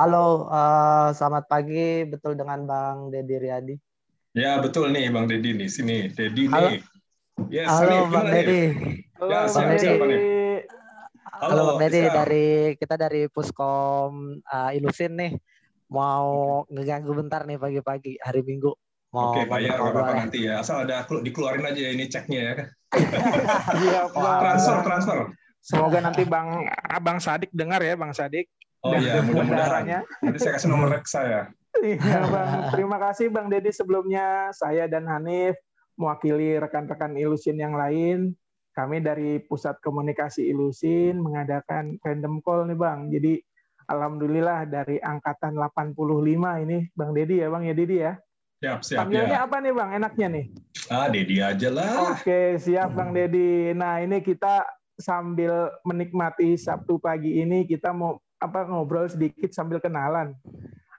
Halo, uh, selamat pagi. Betul dengan Bang Dedi Riyadi. Ya, betul nih Bang Dedi nih. Sini, Dedi nih. Yes, Halo Bang Dedi. Ya, Bang Dedi. Siapa nih? Halo, Halo Bang Dedi dari kita dari Puskom uh, Ilusin nih. Mau ngeganggu bentar nih pagi-pagi hari Minggu. Mau Oke, bayar apa nanti ya. Asal ada dikeluarin aja ini ceknya ya. Iya, transfer, transfer. Semoga nanti Bang Abang Sadik dengar ya, Bang Sadik. Oh iya, mudah-mudahan. Nanti saya kasih nomor rek saya. Iya, Bang. Terima kasih Bang Dedi sebelumnya. Saya dan Hanif mewakili rekan-rekan Ilusin yang lain. Kami dari Pusat Komunikasi Ilusin mengadakan random call nih Bang. Jadi alhamdulillah dari angkatan 85 ini Bang Dedi ya Bang ya Dedi ya. Siap, siap. Panggilnya ya. apa nih Bang enaknya nih? Ah, Dedi aja lah. Oke, siap Bang Dedi. Nah, ini kita sambil menikmati Sabtu pagi ini kita mau apa ngobrol sedikit sambil kenalan.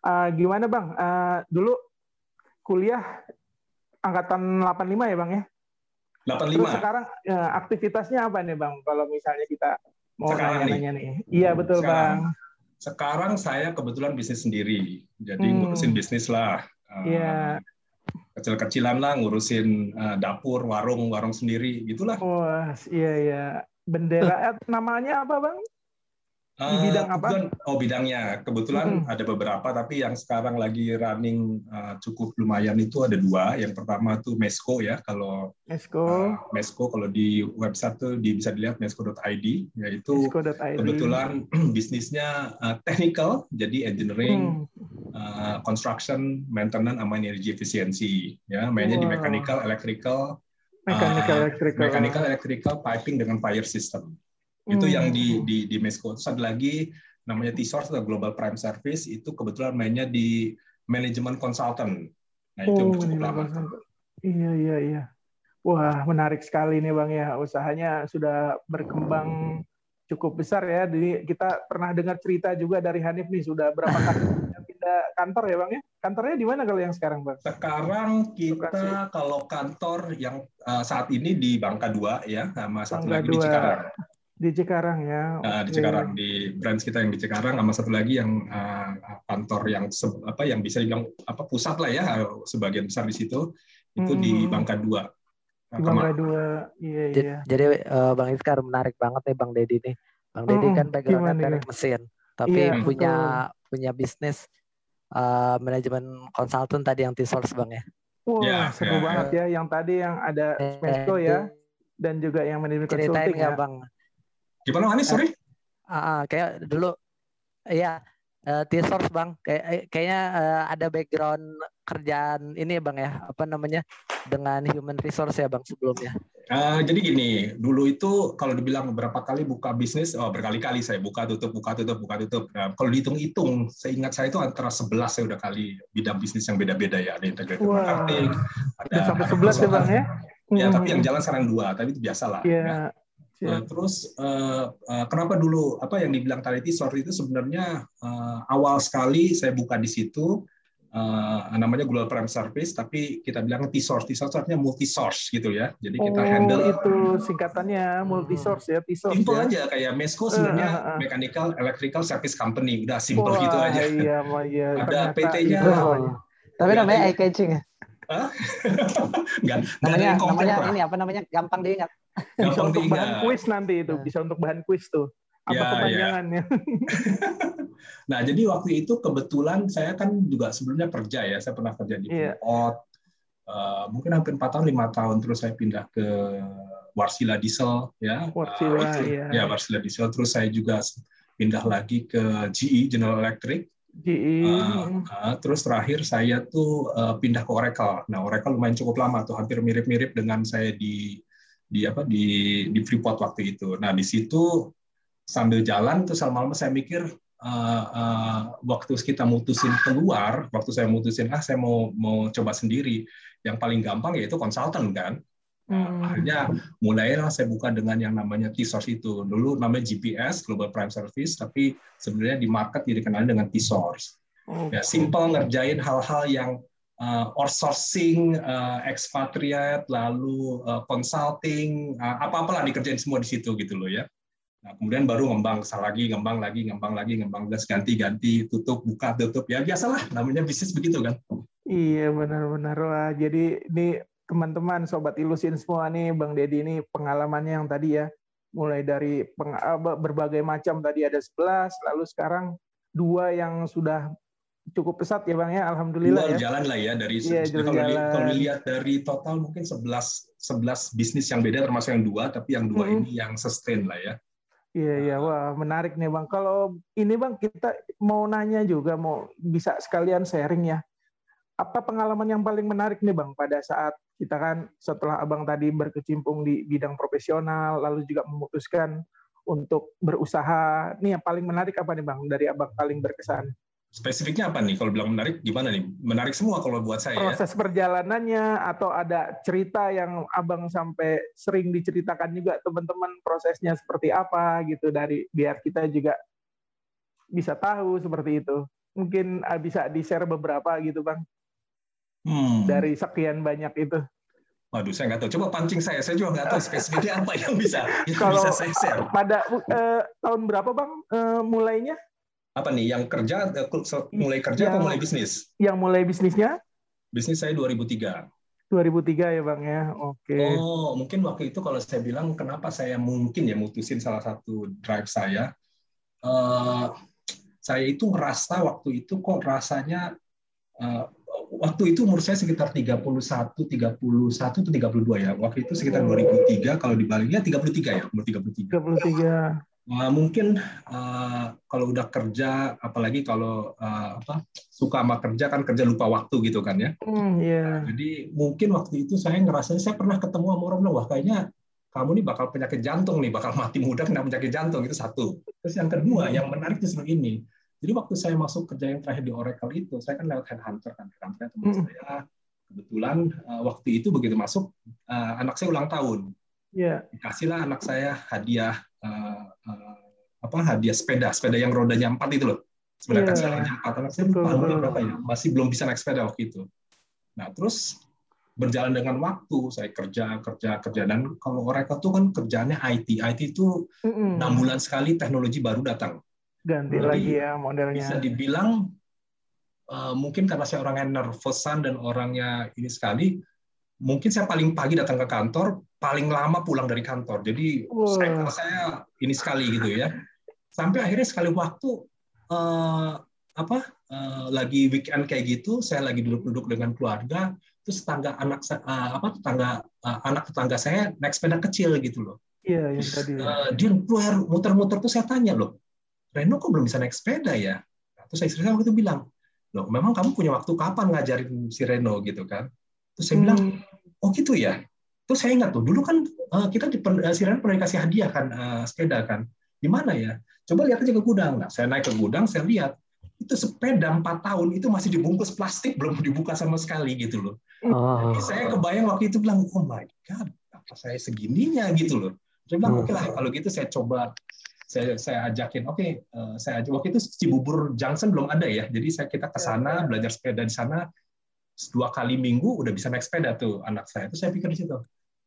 Uh, gimana bang? Uh, dulu kuliah angkatan 85 ya bang ya? 85. Terus sekarang uh, aktivitasnya apa nih bang? Kalau misalnya kita mau nanya-nanya nih. Iya betul sekarang, bang. Sekarang saya kebetulan bisnis sendiri, jadi hmm. ngurusin bisnis lah. Iya. Uh, Kecil-kecilan lah ngurusin uh, dapur, warung, warung sendiri, gitulah. Wah, iya iya. Bendera namanya apa bang? Di bidang apa? Oh bidangnya kebetulan hmm. ada beberapa tapi yang sekarang lagi running uh, cukup lumayan itu ada dua. Yang pertama tuh Mesco ya kalau Mesco. Uh, Mesco kalau di website tuh di, bisa dilihat mesco.id yaitu mesco.id. kebetulan bisnisnya uh, technical jadi engineering, hmm. uh, construction, maintenance sama energy efficiency ya mainnya wow. di mechanical, electrical, mechanical, uh, electrical, mechanical, electrical, piping dengan fire system itu yang di di di Mesco. Terus ada lagi namanya T-Source atau Global Prime Service itu kebetulan mainnya di manajemen consultant. Nah, itu oh, cukup lama. Iya, iya, iya. Wah, menarik sekali nih Bang ya. Usahanya sudah berkembang cukup besar ya. Jadi kita pernah dengar cerita juga dari Hanif nih sudah berapa kali pindah kantor ya Bang ya? Kantornya di mana kalau yang sekarang Bang? Sekarang kita kalau kantor yang uh, saat ini di Bangka 2 ya, sama satu Bangka lagi 2. di Cikarang. Di Cikarang ya. Nah, di Cikarang di branch kita yang di Cikarang sama satu lagi yang uh, kantor yang apa yang bisa dibilang apa pusat lah ya sebagian besar di situ itu hmm. di Bangka 2. Nah, Bangka 2. Iya iya. Jadi uh, Bang Iskar menarik banget nih Bang Dedi nih. Bang Dedi hmm, kan backgroundnya teknik mesin tapi iya, punya betul. punya bisnis uh, manajemen konsultan tadi yang T-Source Bang ya. Wah, ya, seru ya. banget ya yang tadi yang ada Smesco ya dan juga yang manajemen konsultan ya. Bang Gimana Anis, sorry? Uh, uh, kayak dulu, ya uh, T-Source bang, kayak eh, kayaknya uh, ada background kerjaan ini ya bang ya, apa namanya dengan human resource ya bang sebelumnya. Uh, jadi gini, dulu itu kalau dibilang beberapa kali buka bisnis, oh berkali-kali saya buka tutup, buka tutup, buka tutup. Nah, kalau dihitung-hitung, saya ingat saya itu antara 11 saya udah kali bidang bisnis yang beda-beda ya, ada integrated wow. marketing, ada sampai 11 ya bang ya. Ya, hmm. tapi yang jalan sekarang dua, tapi itu biasa lah. Yeah. Ya. Nah, terus uh, uh, kenapa dulu apa yang dibilang tadi T-Source itu sebenarnya uh, awal sekali saya buka di situ uh, namanya Global Prime Service tapi kita bilang T-Source. T-Source artinya multi source gitu ya. Jadi kita oh, handle itu singkatannya multi source ya T-Source. Simple ya? aja kayak Mesco sebenarnya uh, uh, uh. mechanical electrical service company. Udah simple gitu aja. Iya, iya, Ada PT-nya. Oh. Tapi namanya eye catching ya. Enggak, namanya, namanya ini apa namanya gampang diingat. Bisa untuk diingat. bahan kuis nanti itu, bisa untuk bahan kuis tuh. Apa ya, kepanjangannya? Ya. nah, jadi waktu itu kebetulan saya kan juga sebelumnya kerja ya, saya pernah kerja di yeah. Freeport, uh, mungkin hampir empat tahun, lima tahun, terus saya pindah ke Warsila Diesel, ya. Warsila, uh, ya. ya. Warsila Diesel, terus saya juga pindah lagi ke GE General Electric. GE. Uh, uh, terus terakhir saya tuh uh, pindah ke Oracle. Nah, Oracle lumayan cukup lama tuh, hampir mirip-mirip dengan saya di di apa di di Freeport waktu itu. Nah di situ sambil jalan terus lama-lama saya mikir uh, uh, waktu kita mutusin keluar, waktu saya mutusin ah saya mau mau coba sendiri, yang paling gampang yaitu konsultan kan. Hmm. Akhirnya mulailah saya buka dengan yang namanya T-Source itu. Dulu namanya GPS, Global Prime Service, tapi sebenarnya di market dikenal dengan T-Source. Okay. Ya, simple ngerjain hal-hal yang uh, outsourcing, uh, expatriate, lalu uh, consulting, uh, apa-apalah dikerjain semua di situ gitu loh ya. Nah, kemudian baru ngembang, lagi, ngembang lagi, ngembang lagi, ngembang gas ganti, ganti, tutup, buka, tutup. Ya biasalah, namanya bisnis begitu kan. Iya benar-benar wah. Jadi ini teman-teman sobat ilusin semua nih, Bang Dedi ini pengalamannya yang tadi ya, mulai dari peng, berbagai macam tadi ada 11, lalu sekarang dua yang sudah cukup pesat ya bang ya alhamdulillah Dua ya jalan lah ya dari iya, kalau, jalan. kalau dilihat dari total mungkin 11 11 bisnis yang beda termasuk yang dua tapi yang dua hmm. ini yang sustain lah ya Iya iya wah menarik nih bang. Kalau ini bang kita mau nanya juga mau bisa sekalian sharing ya. Apa pengalaman yang paling menarik nih bang pada saat kita kan setelah abang tadi berkecimpung di bidang profesional lalu juga memutuskan untuk berusaha. Nih yang paling menarik apa nih bang dari abang paling berkesan? Spesifiknya apa nih? Kalau bilang menarik, gimana nih? Menarik semua kalau buat saya. Ya. Proses ya. perjalanannya atau ada cerita yang abang sampai sering diceritakan juga teman-teman prosesnya seperti apa gitu dari biar kita juga bisa tahu seperti itu. Mungkin ah, bisa di share beberapa gitu bang. Hmm. Dari sekian banyak itu. Waduh, saya nggak tahu. Coba pancing saya. Saya juga nggak tahu spesifiknya apa yang bisa yang Kalau bisa saya share. Pada uh, tahun berapa bang uh, mulainya? Apa nih yang kerja eh, mulai kerja yang, atau mulai bisnis? Yang mulai bisnisnya? Bisnis saya 2003. 2003 ya bang ya, oke. Okay. Oh mungkin waktu itu kalau saya bilang kenapa saya mungkin ya mutusin salah satu drive saya, uh, saya itu ngerasa waktu itu kok rasanya uh, waktu itu umur saya sekitar 31, 31 atau 32 ya. Waktu itu sekitar 2003 kalau dibaliknya 33 ya, umur 33. 33. Uh, mungkin uh, kalau udah kerja, apalagi kalau uh, apa suka sama kerja kan kerja lupa waktu gitu kan ya. Mm, yeah. Nah, jadi mungkin waktu itu saya ngerasa saya pernah ketemu sama orang bilang wah kayaknya kamu nih bakal penyakit jantung nih, bakal mati muda kena penyakit jantung itu satu. Terus yang kedua yang menarik justru ini. Jadi waktu saya masuk kerja yang terakhir di Oracle itu, saya kan lewat headhunter kan, headhunter teman mm. saya. Kebetulan uh, waktu itu begitu masuk uh, anak saya ulang tahun. Yeah. Dikasihlah anak saya hadiah uh, uh, apa hadiah sepeda, sepeda yang rodanya empat itu loh. Sepeda yeah. kecil yang empat. Anak saya lupa berapa ya, masih belum bisa naik sepeda waktu itu. Nah terus berjalan dengan waktu, saya kerja, kerja, kerja. Dan kalau Oracle itu kan kerjanya IT. IT itu enam bulan sekali teknologi baru datang. Ganti Jadi, lagi ya modelnya. Bisa dibilang uh, mungkin karena saya orang yang nervousan dan orangnya ini sekali, mungkin saya paling pagi datang ke kantor, paling lama pulang dari kantor. Jadi wow. saya saya ini sekali gitu ya. Sampai akhirnya sekali waktu uh, apa uh, lagi weekend kayak gitu, saya lagi duduk-duduk dengan keluarga, terus tetangga anak uh, apa tetangga uh, anak tetangga saya naik sepeda kecil gitu loh. Iya, yang tadi. Uh, dia keluar muter-muter tuh saya tanya loh, Reno kok belum bisa naik sepeda ya? Terus saya istri saya waktu itu bilang, loh memang kamu punya waktu kapan ngajarin si Reno gitu kan? Terus saya hmm. bilang, oh gitu ya Terus saya ingat tuh, dulu kan uh, kita di uh, pernah dikasih hadiah kan uh, sepeda kan. Di mana ya? Coba lihat aja ke gudang. Nah, saya naik ke gudang, saya lihat itu sepeda empat tahun itu masih dibungkus plastik belum dibuka sama sekali gitu loh. Oh. Jadi saya kebayang waktu itu bilang, oh my god, apa saya segininya gitu loh. Saya bilang, oke okay lah kalau gitu saya coba saya saya ajakin, oke, okay, uh, saya ajak waktu itu Cibubur Junction belum ada ya, jadi saya kita ke sana belajar sepeda di sana dua kali minggu udah bisa naik sepeda tuh anak saya. Itu saya pikir di situ,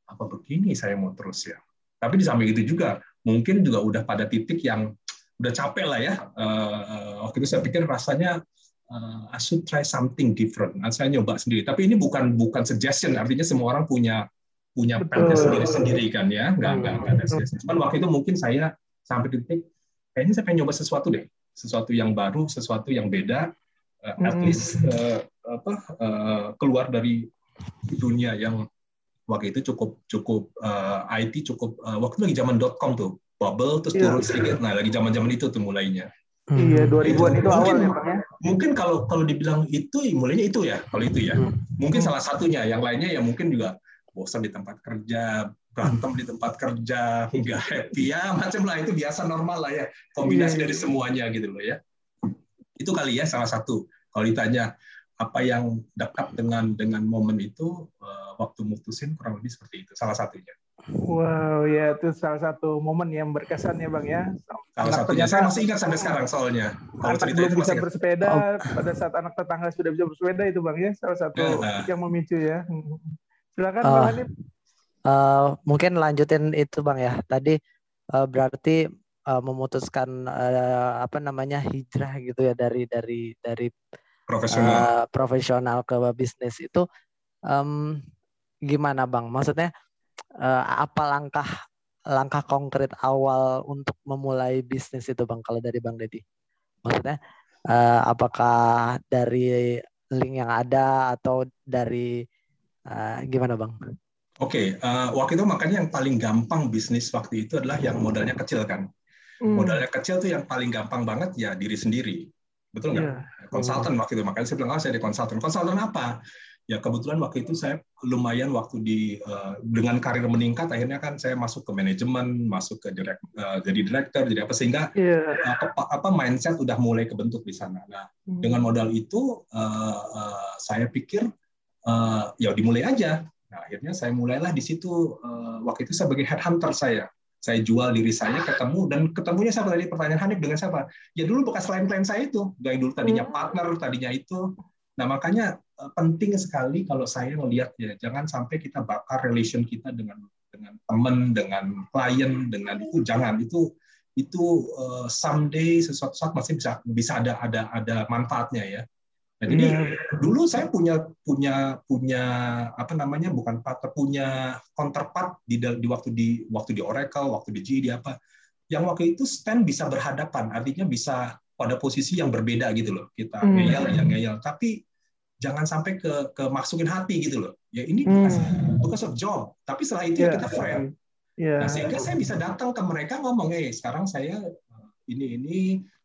apa begini saya mau terus ya. Tapi di samping itu juga mungkin juga udah pada titik yang udah capek lah ya. Uh, waktu itu saya pikir rasanya uh, I should try something different. Nah, saya nyoba sendiri. Tapi ini bukan bukan suggestion. Artinya semua orang punya punya plan sendiri sendiri kan ya. Nggak nggak nggak ada suggestion. Cuman waktu itu mungkin saya sampai titik kayaknya saya pengen nyoba sesuatu deh. Sesuatu yang baru, sesuatu yang beda. Uh, at least uh, apa uh, keluar dari dunia yang waktu itu cukup cukup uh, eh, IT cukup uh, waktu itu lagi zaman com tuh bubble terus yeah. turun sedikit nah lagi zaman zaman itu tuh mulainya hmm. iya 2000-an itu, itu awal ya Pak ya mungkin kalau kalau dibilang itu mulainya itu ya kalau itu ya hmm. mungkin hmm. salah satunya yang lainnya ya mungkin juga bosan di tempat kerja berantem di tempat kerja nggak happy ya macam lah itu biasa normal lah ya kombinasi yeah. dari semuanya gitu loh ya itu kali ya salah satu kalau ditanya apa yang dekat dengan dengan momen itu uh, waktu mutusin kurang lebih seperti itu salah satunya. Wow ya itu salah satu momen yang berkesan ya bang ya. Salah anak satunya saya masih ingat sampai sekarang soalnya. Kalau cerita belum bisa bersepeda oh. pada saat anak tetangga sudah bisa bersepeda itu bang ya salah satu ya, yang memicu ya. Silakan uh, bang Uh, mungkin lanjutin itu bang ya tadi uh, berarti uh, memutuskan uh, apa namanya hijrah gitu ya dari dari dari profesional uh, profesional ke bisnis itu um, gimana bang? Maksudnya uh, apa langkah langkah konkret awal untuk memulai bisnis itu bang? Kalau dari bang Deddy, maksudnya uh, apakah dari link yang ada atau dari uh, gimana bang? Oke, okay, uh, waktu itu makanya yang paling gampang bisnis waktu itu adalah yang modalnya kecil kan. Hmm. Modalnya kecil tuh yang paling gampang banget ya diri sendiri. Betul nggak? Yeah. Konsultan waktu itu, makanya saya bilang, oh saya di konsultan. Konsultan apa? Ya kebetulan waktu itu saya lumayan waktu di uh, dengan karir meningkat, akhirnya kan saya masuk ke manajemen, masuk ke direct, uh, jadi direktur, jadi apa sehingga yeah. Iya. uh, apa mindset udah mulai kebentuk di sana. Nah hmm. dengan modal itu uh, uh, saya pikir uh, ya dimulai aja Nah, akhirnya saya mulailah di situ uh, waktu itu sebagai headhunter saya. Saya jual diri saya ketemu dan ketemunya siapa tadi pertanyaan Hanif dengan siapa? Ya dulu bekas klien-klien saya itu, yang dulu tadinya hmm. partner, tadinya itu. Nah, makanya uh, penting sekali kalau saya melihat ya, jangan sampai kita bakar relation kita dengan dengan teman, dengan klien, dengan itu jangan itu itu uh, someday sesuatu saat masih bisa bisa ada ada ada manfaatnya ya. Nah, jadi hmm. dulu saya punya punya punya apa namanya bukan partner punya counterpart di di waktu di waktu di Oracle, waktu di GE di apa. Yang waktu itu stand bisa berhadapan, artinya bisa pada posisi yang berbeda gitu loh. Kita hmm. ngeyel yang ngeyel, tapi jangan sampai ke ke masukin hati gitu loh. Ya ini hmm. because of job, tapi setelah itu yeah. ya kita friend. Yeah. Nah, sehingga saya bisa datang ke mereka ngomong, eh sekarang saya eh, ini ini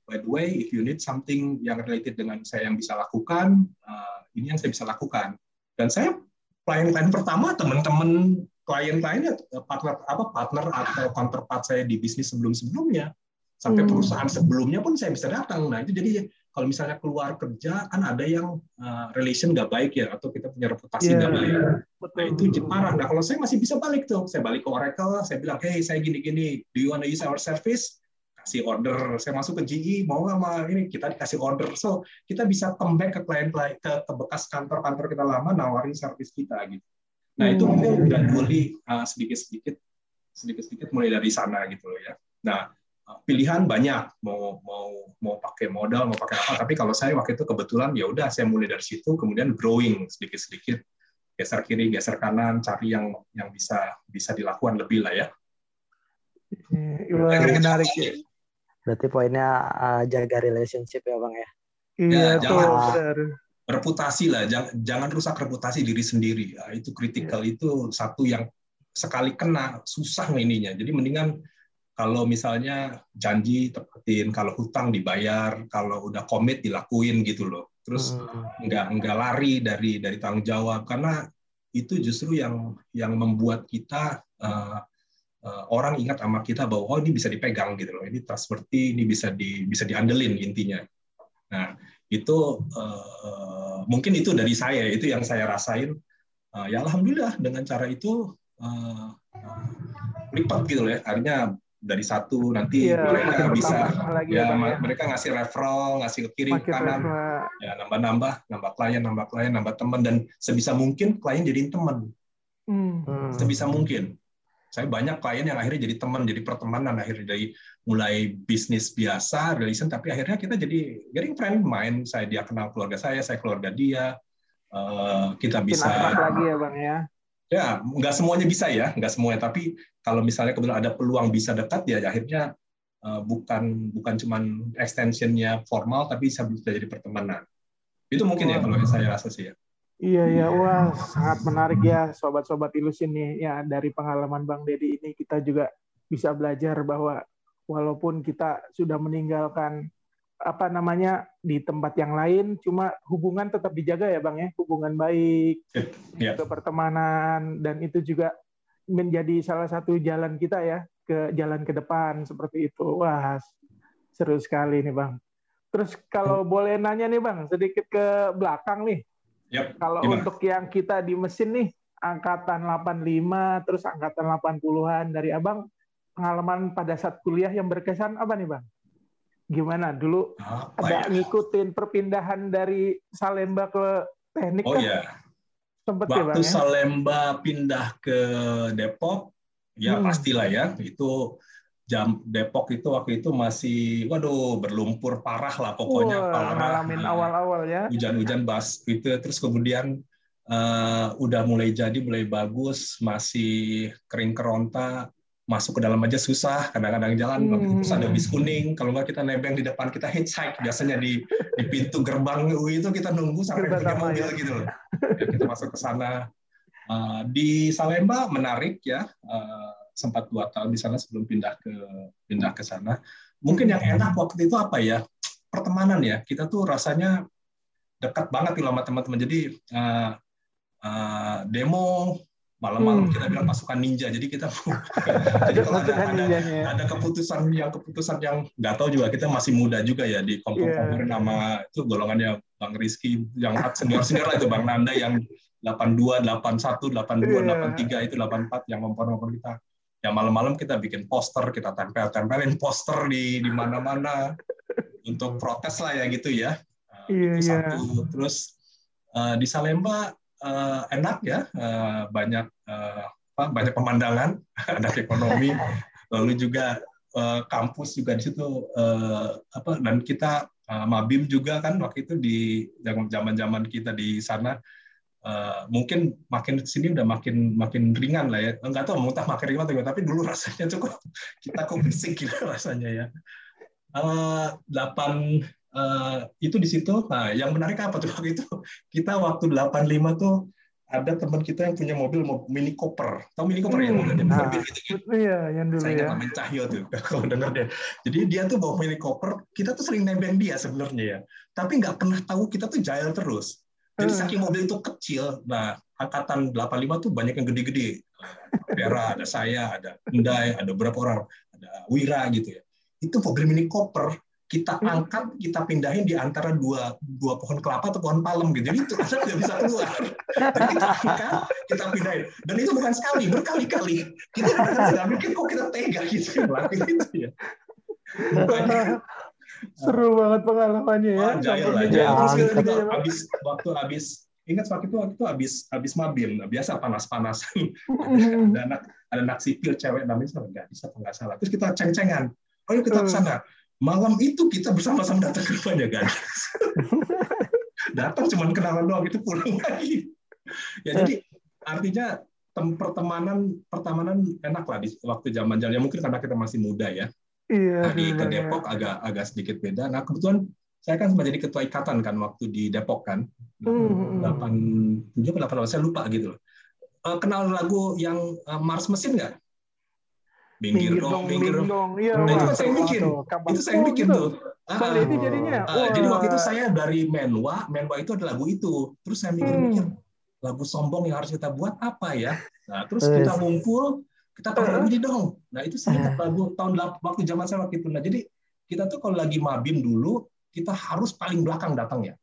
by the way, if you need something yang related dengan saya yang bisa lakukan, uh, ini yang saya bisa lakukan. Dan saya klien-klien pertama, teman-teman klien-kliennya uh, partner apa partner atau counterpart saya di bisnis sebelum-sebelumnya, sampai hmm. perusahaan sebelumnya pun saya bisa datang. Nah itu jadi kalau misalnya keluar kerja kan ada yang uh, relation nggak baik ya atau kita punya reputasi nggak yeah, baik. Betul. Nah itu parah. Nah kalau saya masih bisa balik tuh, saya balik ke Oracle, saya bilang, hey saya gini-gini, do you want to use our service? Kasih order. Saya masuk ke GE mau nggak sama ini kita dikasih order. So kita bisa comeback ke klien klien ke, ke bekas kantor kantor kita lama nawarin service kita gitu. Nah itu hmm. mungkin gradually uh, sedikit sedikit sedikit sedikit mulai dari sana gitu loh ya. Nah uh, pilihan banyak. Mau mau mau pakai modal mau pakai apa. Tapi kalau saya waktu itu kebetulan ya udah saya mulai dari situ kemudian growing sedikit sedikit geser kiri geser kanan cari yang yang bisa bisa dilakukan lebih lah ya. Iya, menarik ya. Berarti poinnya uh, jaga relationship ya bang ya. Iya, ya, jangan reputasi lah, jangan, jangan rusak reputasi diri sendiri. Ya, itu kritikal ya. itu satu yang sekali kena susah ininya. Jadi mendingan kalau misalnya janji tepatin, kalau hutang dibayar, kalau udah komit dilakuin gitu loh. Terus hmm. nggak nggak lari dari dari tanggung jawab karena itu justru yang yang membuat kita uh, uh, orang ingat sama kita bahwa oh ini bisa dipegang gitu loh. Ini trustworthy ini bisa di bisa diandelin intinya. Nah itu uh, mungkin itu dari saya itu yang saya rasain. Uh, ya alhamdulillah dengan cara itu uh, lipat gitu loh ya. Akhirnya dari satu nanti iya, mereka bisa lagi ya, ya mereka ngasih referral ngasih ke kiri ke kanan. referral. ya nambah nambah nambah klien nambah klien nambah teman. Dan sebisa mungkin klien jadiin teman. Hmm. sebisa mungkin saya banyak klien yang akhirnya jadi teman, jadi pertemanan, akhirnya dari mulai bisnis biasa, relation, tapi akhirnya kita jadi getting friend, main, saya dia kenal keluarga saya, saya keluarga dia, uh, kita bisa. lagi ya bang ya. Ya, nggak semuanya bisa ya, nggak semuanya. Tapi kalau misalnya kebetulan ada peluang bisa dekat, ya akhirnya uh, bukan bukan cuma extensionnya formal, tapi bisa bisa jadi pertemanan. Itu mungkin oh. ya kalau saya rasa sih ya. Iya ya, wah sangat menarik ya sobat-sobat ilusin nih ya dari pengalaman Bang Dedi ini kita juga bisa belajar bahwa walaupun kita sudah meninggalkan apa namanya di tempat yang lain, cuma hubungan tetap dijaga ya Bang ya, hubungan baik, yeah. ke pertemanan dan itu juga menjadi salah satu jalan kita ya ke jalan ke depan seperti itu. Wah seru sekali nih Bang. Terus kalau boleh nanya nih Bang, sedikit ke belakang nih Yep. Kalau Gimana? untuk yang kita di mesin nih, angkatan 85, terus angkatan 80-an dari Abang, pengalaman pada saat kuliah yang berkesan apa nih Bang? Gimana? Dulu apa ada ya? ngikutin perpindahan dari Salemba ke teknik Oh iya. Sempet Waktu ya, Bang, ya? Salemba pindah ke Depok, ya hmm. pastilah ya, itu jam Depok itu waktu itu masih waduh berlumpur parah lah pokoknya Wah, parah ngalamin Nah, awal-awal ya. hujan-hujan bas itu terus kemudian eh, udah mulai jadi mulai bagus masih kering keronta masuk ke dalam aja susah kadang-kadang jalan Hmm. waktu itu terus ada bis kuning kalau nggak kita nebeng di depan kita hitchhike biasanya di di pintu gerbang UI itu kita nunggu sampai punya mobil ya. gitu loh Ya, kita masuk ke sana Eh, di Salemba menarik ya Eh, sempat dua tahun di sana sebelum pindah ke pindah ke sana mungkin yang enak waktu itu apa ya pertemanan ya kita tuh rasanya dekat banget gitu sama teman-teman jadi eh, eh, demo malam-malam Hmm. kita bilang pasukan ninja jadi kita jadi kalau ada, ada ninjanya ya. ada keputusan yang keputusan yang nggak tahu juga kita masih muda juga ya di kompor-komporin Iya. nama itu golongannya Bang Rizky yang senior-senior lah itu Bang Nanda yang 82, 81, 82, Iya. 83 itu 84 yang kompor-kompor kita. Ya malam-malam kita bikin poster, kita tempel-tempelin poster di di mana-mana untuk protes lah ya gitu ya. Uh, Iya, itu iya. satu. Terus uh, di Salemba uh, enak ya, uh, banyak uh, apa, banyak pemandangan, anak ekonomi, lalu juga uh, kampus juga di situ uh, apa dan kita uh, Mabim juga kan waktu itu di zaman-zaman kita di sana uh, mungkin makin sini udah makin makin ringan lah ya nggak tahu muntah makin ringan atau gimana, tapi dulu rasanya cukup kita kok fisik gitu rasanya ya Eh, delapan eh, itu di situ nah yang menarik apa tuh waktu itu kita waktu 85 tuh ada teman kita yang punya mobil mo- mini cooper tahu mini cooper ya Hmm, mobil nah. mobil gitu Iya, yang dulu saya ya. namanya Cahyo tuh kalau denger dia. Jadi dia tuh bawa mini cooper, kita tuh sering nebeng dia sebenarnya ya. Tapi nggak pernah tahu kita tuh jahil terus. Jadi Hmm. saking mobil itu kecil, nah angkatan 85 tuh banyak yang gede-gede. Vera, ada saya, ada Hyundai, ada beberapa orang, ada Wira gitu ya. Itu mobil mini cooper kita Hmm. angkat, kita pindahin di antara dua dua pohon kelapa atau pohon palem gitu. Jadi itu anak nggak bisa keluar. Jadi kita angkat, kita pindahin. Dan itu bukan sekali, berkali-kali. Kita nggak mikir kok kita tega gitu ngelakuin itu ya. Makanya, Seru banget pengalamannya ya. wah, jahil lah. Jahil. Terus kita juga habis waktu habis ingat waktu itu waktu itu habis habis mabim nah, biasa panas-panasan. Mm. ada anak ada anak sipil cewek namanya siapa? Nggak bisa nggak salah. Terus kita ceng-cengan. Oh yuk kita ke sana. Malam itu kita bersama-sama datang ke rumahnya gadis datang cuma kenalan doang itu pulang lagi. Ya jadi artinya tem- pertemanan pertemanan enak lah di waktu zaman jalan ya mungkin karena kita masih muda ya Iya. Nah, di ke. Depok agak agak sedikit beda. Nah kebetulan saya kan sempat jadi ketua ikatan kan waktu di Depok kan. Hmm. Delapan tujuh delapan saya lupa gitu loh. Eh, kenal lagu yang eh, Mars Mesin nggak? Minggir, dong, minggir dong. Iya, Nah, itu kan saya bikin. Itu saya bikin tuh. Ah, jadinya. ah, jadi waktu itu saya dari Menwa, Menwa itu ada lagu itu. Terus saya mikir-mikir lagu sombong yang harus kita buat apa ya? Nah, terus Yes. kita ngumpul, kita pakai lagu ini dong. Nah, itu saya ingat lagu tahun waktu zaman saya waktu itu. Nah, jadi kita tuh kalau lagi mabim dulu, kita harus paling belakang datangnya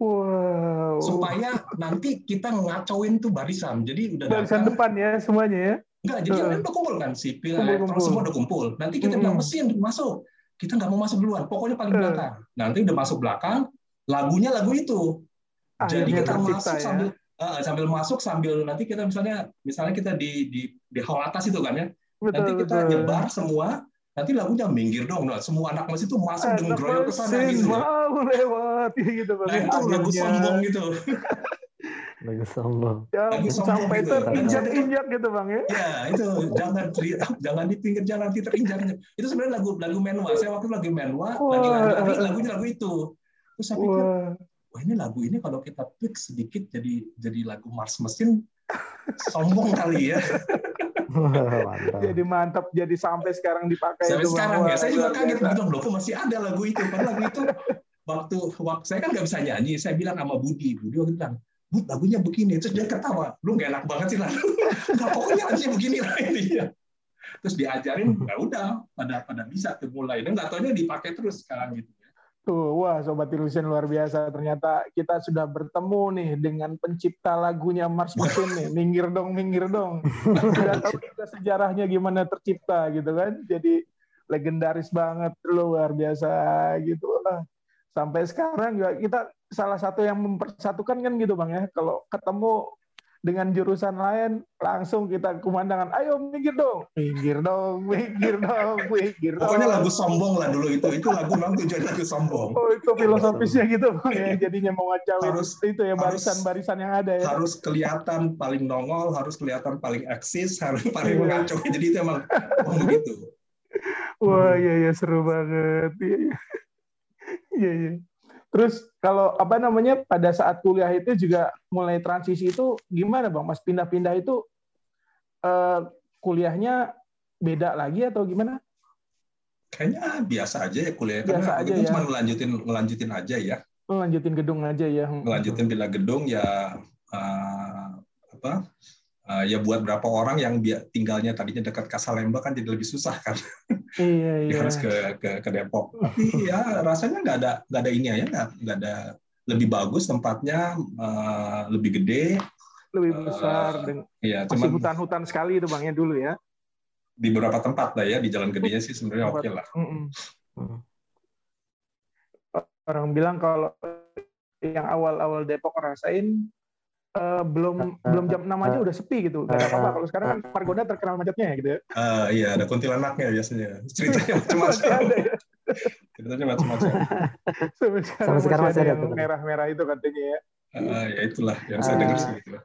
Wow. supaya nanti kita ngacauin tuh barisan. Jadi udah Barisan datang, depan ya semuanya ya. enggak, jadi kan udah kumpul kan, sipil, Kumpul-kumpul. elektron semua udah kumpul. Nanti kita bilang Mm-mm. mesin masuk, kita nggak mau masuk duluan, pokoknya paling belakang. Nanti udah masuk belakang, lagunya lagu itu. Jadi Akhirnya kita tercipta masuk ya. sambil eh, sambil masuk sambil nanti kita misalnya misalnya kita di di di hall atas itu kan ya. Betul, nanti kita betul. nyebar semua, nanti lagunya minggir dong. Nah, semua anak mesin itu masuk dengan Anak groyok ke sana gitu. mau lewat gitu. Nah, itu lagu sombong gitu. Lagu sombong. Ya, lagu sombong sampai gitu. terinjak-injak gitu Bang ya. Ya, itu jangan di, jangan di pinggir jalan nanti terinjak. Itu sebenarnya lagu lagu Menwa. Saya waktu itu lagi Menwa, lagi Wah. lagi lagunya lagu itu. Terus saya pikir, Wah. Wah ini lagu ini kalau kita tweak sedikit jadi jadi lagu Mars Mesin sombong kali ya. Mantap. Jadi mantap jadi sampai sekarang dipakai Sampai itu, sekarang ya, saya juga kaget begitu loh, kok masih ada lagu itu. Padahal lagu itu waktu waktu saya kan nggak bisa nyanyi, saya bilang sama Budi, Budi waktu bilang, Bud lagunya begini, terus dia ketawa, lu nggak enak banget sih lah, nggak pokoknya lagunya begini lah intinya. Terus diajarin, ya udah, pada pada bisa tuh mulai, dan nggak dipakai terus sekarang gitu. Tuh, wah Sobat Illusion luar biasa. Ternyata kita sudah bertemu nih dengan pencipta lagunya Mars Mesin nih. Minggir dong, minggir dong. Sudah tahu juga sejarahnya gimana tercipta gitu kan. Jadi legendaris banget, luar biasa gitu. Wah, Sampai sekarang juga kita salah satu yang mempersatukan kan gitu Bang ya. Kalau ketemu dengan jurusan lain langsung kita kumandangan. Ayo minggir dong. Minggir dong minggir dong minggir dong. Pokoknya lagu sombong lah dulu itu. Itu lagu memang tujuan lagu sombong. Oh itu filosofisnya gitu. Bang ya jadinya mau harus itu ya barisan-barisan yang ada ya. harus kelihatan paling nongol harus kelihatan paling eksis harus paling iya. ngaco jadi itu emang begitu. Wah iya iya seru banget. Iya iya. Iya, iya. Terus kalau apa namanya pada saat kuliah itu juga mulai transisi itu gimana bang? Mas pindah-pindah itu uh, kuliahnya beda lagi atau gimana? Kayaknya biasa aja ya kuliah biasa karena aja ya. cuma ngelanjutin ngelanjutin aja ya. Ngelanjutin gedung aja ya. Ngelanjutin bila gedung ya uh, apa? Uh, ya buat berapa orang yang tinggalnya tadinya dekat Kasalemba kan jadi lebih susah kan. Iya, iya. harus ke, ke ke Depok. Tapi ya rasanya nggak ada nggak ada ini ya nggak nggak ada lebih bagus tempatnya uh, lebih gede lebih besar uh, dan iya, masih hutan-hutan sekali itu bangnya dulu ya di beberapa tempat lah ya di jalan gedenya sih sebenarnya oke okay lah orang bilang kalau yang awal-awal Depok rasain uh, belum uh, belum jam 6 aja udah sepi gitu. Gak apa-apa. Kalau sekarang kan Margonda terkenal macetnya ya gitu ya. Uh, iya, ada kuntilanaknya biasanya. Ceritanya macam-macam. Ya. Ceritanya macam-macam. Sampai sekarang, Sampai sekarang masih ada, yang merah-merah itu katanya ya. Uh, ya itulah yang saya uh, dengar sih gitu.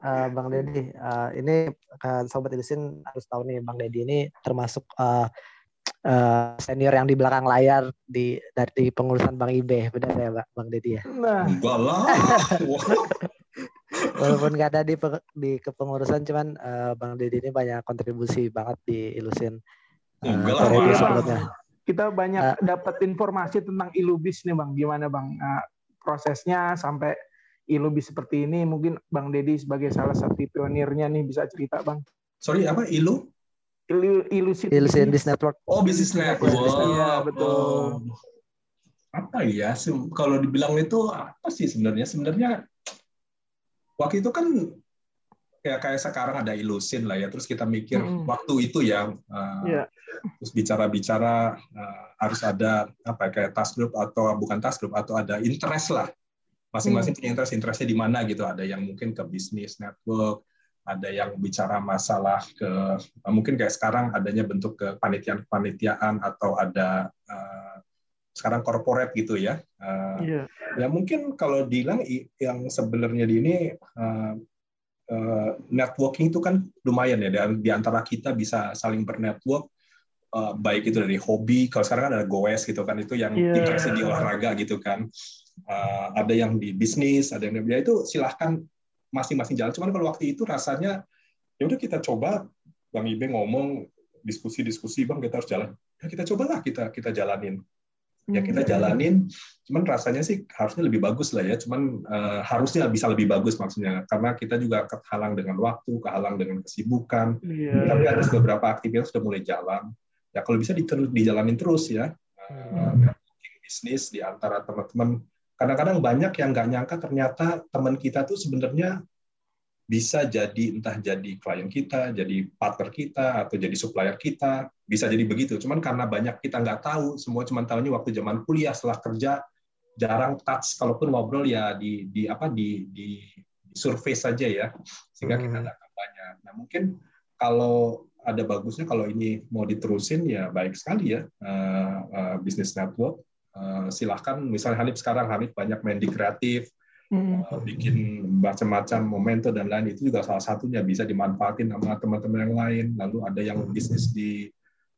Uh, Bang Deddy, uh, ini kan Sobat Edisin harus tahu nih Bang Deddy ini termasuk uh, uh, senior yang di belakang layar di dari pengurusan Bang Ibe, benar ya Bang Deddy ya? Nah, enggak lah. Walaupun nggak ada di di kepengurusan, cuman uh, Bang Deddy ini banyak kontribusi banget di Ilusin. Uh, sebelumnya. Kita banyak uh, dapat informasi tentang Ilubis nih Bang. Gimana Bang uh, prosesnya sampai Ilubis seperti ini? Mungkin Bang Deddy sebagai salah satu pionirnya nih bisa cerita Bang. Sorry apa Ilu? Ilusin Ilusin Business Network. Oh, Business Network. Iya, betul. Oh. Apa ya? Kalau dibilang itu apa sih sebenarnya? Sebenarnya waktu itu kan kayak kayak sekarang ada ilusin lah ya terus kita mikir hmm. waktu itu ya uh, yeah. terus bicara-bicara uh, harus ada apa ya, kayak task group atau bukan task group atau ada interest lah masing-masing hmm. punya interest interestnya di mana gitu ada yang mungkin ke bisnis network ada yang bicara masalah ke mungkin kayak sekarang adanya bentuk ke panitian panitiaan atau ada uh, sekarang corporate gitu ya. Uh, yeah. Ya mungkin kalau bilang yang sebenarnya di ini uh, uh, networking itu kan lumayan ya dan di antara kita bisa saling bernetwork uh, baik itu dari hobi kalau sekarang kan ada goes gitu kan itu yang yeah. interest di olahraga gitu kan uh, ada yang di bisnis ada yang di ya itu silahkan masing-masing jalan cuman kalau waktu itu rasanya ya udah kita coba bang Ibe ngomong diskusi-diskusi bang kita harus jalan ya kita cobalah kita kita jalanin ya kita hmm. jalanin. Cuman rasanya sih harusnya lebih bagus lah ya. Cuman uh, harusnya bisa lebih bagus maksudnya. Karena kita juga kehalang dengan waktu kehalang dengan kesibukan. Yeah. tapi ada beberapa aktivitas sudah mulai jalan. Ya kalau bisa dijalanin terus ya. Uh, bisnis di antara teman-teman. Kadang-kadang banyak yang nggak nyangka ternyata teman kita tuh sebenarnya bisa jadi entah jadi klien kita, jadi partner kita, atau jadi supplier kita, bisa jadi begitu. Cuman karena banyak kita nggak tahu, semua cuma tahunya waktu zaman kuliah setelah kerja jarang touch, kalaupun ngobrol ya di di apa di di, di survei saja ya, sehingga kita hmm. nggak tahu banyak. Nah mungkin kalau ada bagusnya kalau ini mau diterusin ya baik sekali ya uh, uh, business network. Uh, silahkan misalnya Hanif sekarang Hanif banyak main di kreatif, hmm. Bikin macam-macam momentum dan lain itu juga salah satunya bisa dimanfaatin sama teman-teman yang lain. Lalu ada yang bisnis di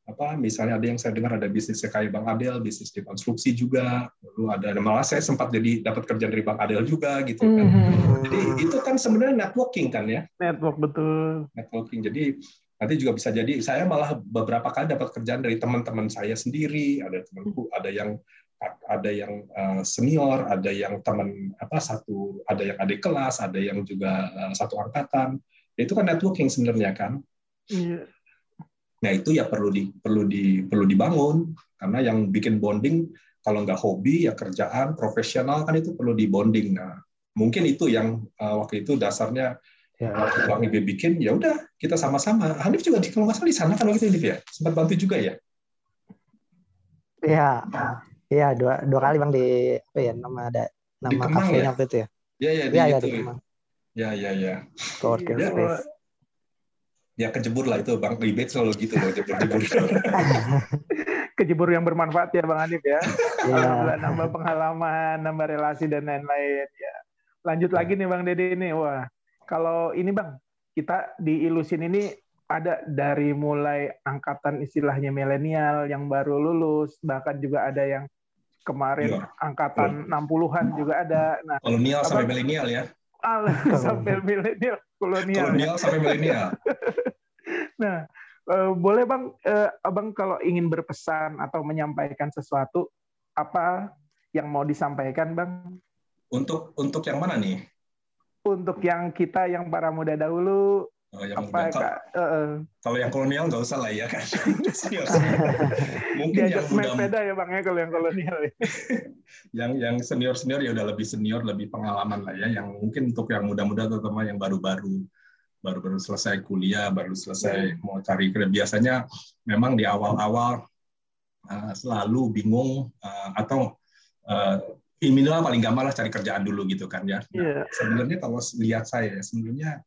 apa misalnya ada yang saya dengar ada bisnis kayak Bang Adel, bisnis di konstruksi juga. Lalu ada malah saya sempat jadi dapat kerjaan dari Bang Adel juga gitu kan. Hmm. Jadi itu kan sebenarnya networking kan ya. Network betul. Networking. Jadi nanti juga bisa jadi saya malah beberapa kali dapat kerjaan dari teman-teman saya sendiri, ada temanku, ada yang ada yang eh, senior, ada yang teman apa satu, ada yang adik kelas, ada yang juga eh, satu angkatan. Itu kan networking sebenarnya kan. Iya. Nah itu ya perlu di perlu di perlu dibangun karena yang bikin bonding kalau nggak hobi ya kerjaan profesional kan itu perlu di bonding. Nah mungkin itu yang uh, waktu itu dasarnya ya. waktu Bang Ibe bikin ya udah kita sama-sama. Hanif juga di kalau nggak salah di sana kan waktu itu Hanif ya sempat bantu juga ya. Iya. Iya dua dua kali bang di apa ya nama ada nama kafenya ya? waktu itu ya. Iya iya di ya, itu. Ya, Ya, ya, ya. Coworking Iya, space. Ya kejebur lah itu Bang Ribet selalu gitu loh jebur-jebur. Kejebur yang bermanfaat ya Bang Hanif ya. Iya. Alhamdulillah nambah pengalaman, nambah relasi dan lain-lain ya. Lanjut lagi nih Bang Dede ini. Wah, kalau ini Bang, kita di Ilusin ini ada dari mulai angkatan istilahnya milenial yang baru lulus, bahkan juga ada yang kemarin Iya. angkatan 60-an juga ada. Nah, Kolonial sampai Abang- milenial ya. al- sampai milenial kolonial. Kolonial sampai milenial. Nah, eh, boleh bang, eh, abang kalau ingin berpesan atau menyampaikan sesuatu, apa yang mau disampaikan bang? Untuk untuk yang mana nih? Untuk yang kita yang para muda dahulu, Oh, yang apa muda. Kak, eh, eh, Kalau yang kolonial nggak usah lah ya kan. Mungkin yang udah sepeda ya bang ya kalau yang kolonial. ya. yang yang senior senior ya udah lebih senior lebih pengalaman lah ya yang mungkin untuk yang muda-muda terutama yang baru-baru baru-baru selesai kuliah baru selesai mau cari kerja biasanya memang di awal-awal uh, selalu bingung uh, atau uh, minimal paling gampang lah cari kerjaan dulu gitu kan ya Nah, Iya. sebenarnya kalau lihat saya sebenarnya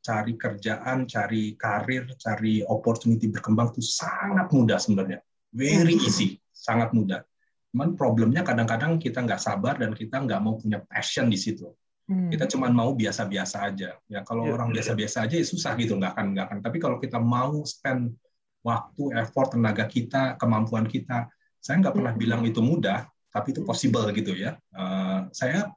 cari kerjaan cari karir cari opportunity berkembang itu sangat mudah sebenarnya very easy sangat mudah Cuman problemnya kadang-kadang kita nggak sabar dan kita nggak mau punya passion di situ. Hmm. Kita cuma mau biasa-biasa aja. Ya kalau Iya. orang biasa-biasa aja ya susah gitu, nggak akan nggak akan. Tapi kalau kita mau spend waktu, effort, tenaga kita, kemampuan kita, saya nggak pernah Hmm. bilang itu mudah, tapi itu possible gitu ya. Eh, saya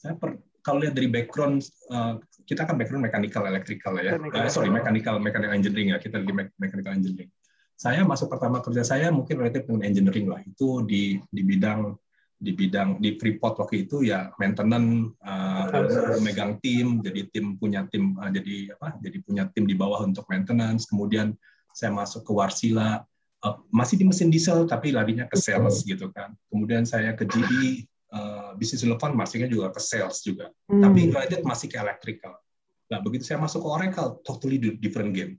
saya per- kalau lihat dari background eh, kita kan background mechanical, electrical ya. Mechanical. Eh, sorry, mechanical, mechanical engineering ya. Kita di me- mechanical engineering. Saya masuk pertama kerja saya mungkin relatif dengan engineering lah. Itu di di bidang di bidang di Freeport waktu itu ya maintenance uh, megang tim jadi tim punya tim uh, jadi apa jadi punya tim di bawah untuk maintenance. Kemudian saya masuk ke Warsila. Uh, masih di mesin diesel tapi larinya ke sales gitu kan. Kemudian saya ke GE uh, bisnis telepon masuknya juga ke sales juga. Hmm. tapi related masih ke electrical. Nah begitu saya masuk ke Oracle totally different game.